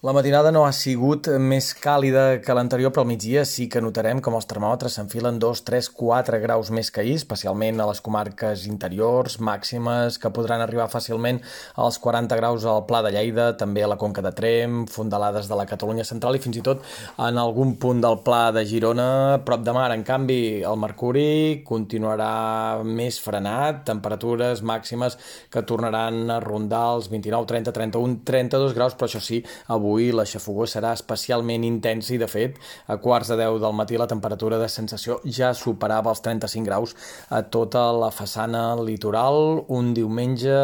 La matinada no ha sigut més càlida que l'anterior, però al migdia sí que notarem com els termòmetres s'enfilen 2, 3, 4 graus més que ahir, especialment a les comarques interiors, màximes, que podran arribar fàcilment als 40 graus al Pla de Lleida, també a la Conca de Trem, fondalades de la Catalunya Central i fins i tot en algun punt del Pla de Girona, prop de mar. En canvi, el mercuri continuarà més frenat, temperatures màximes que tornaran a rondar els 29, 30, 31, 32 graus, però això sí, avui avui la xafogó serà especialment intensa i, de fet, a quarts de 10 del matí la temperatura de sensació ja superava els 35 graus a tota la façana litoral. Un diumenge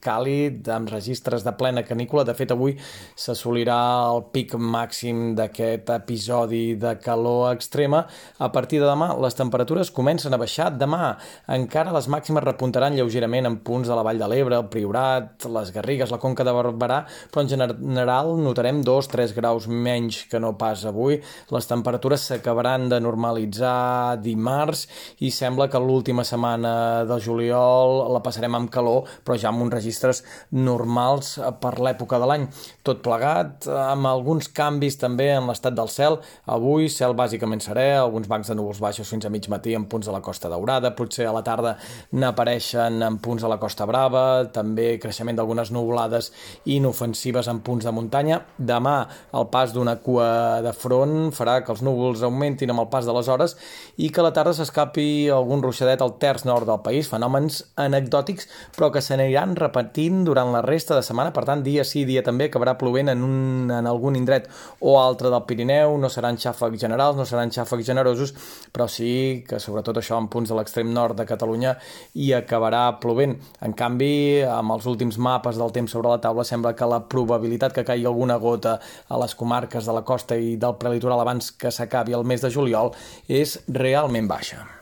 càlid, amb registres de plena canícula. De fet, avui s'assolirà el pic màxim d'aquest episodi de calor extrema. A partir de demà, les temperatures comencen a baixar. Demà encara les màximes repuntaran lleugerament en punts de la Vall de l'Ebre, el Priorat, les Garrigues, la Conca de Barberà, però en general notarem notarem 2-3 graus menys que no pas avui. Les temperatures s'acabaran de normalitzar dimarts i sembla que l'última setmana de juliol la passarem amb calor, però ja amb uns registres normals per l'època de l'any. Tot plegat, amb alguns canvis també en l'estat del cel. Avui, cel bàsicament serè, alguns bancs de núvols baixos fins a mig matí en punts de la Costa Daurada, potser a la tarda n'apareixen en punts de la Costa Brava, també creixement d'algunes nuvolades inofensives en punts de muntanya. Demà el pas d'una cua de front farà que els núvols augmentin amb el pas de les hores i que a la tarda s'escapi algun ruixadet al terç nord del país, fenòmens anecdòtics però que s'aniran repetint durant la resta de setmana, per tant dia sí, dia també acabarà plovent en, un, en algun indret o altre del Pirineu, no seran xàfecs generals, no seran xàfecs generosos, però sí que sobretot això en punts de l'extrem nord de Catalunya hi acabarà plovent. En canvi, amb els últims mapes del temps sobre la taula sembla que la probabilitat que caigui alguna gota gota a les comarques de la costa i del prelitoral abans que s'acabi el mes de juliol és realment baixa.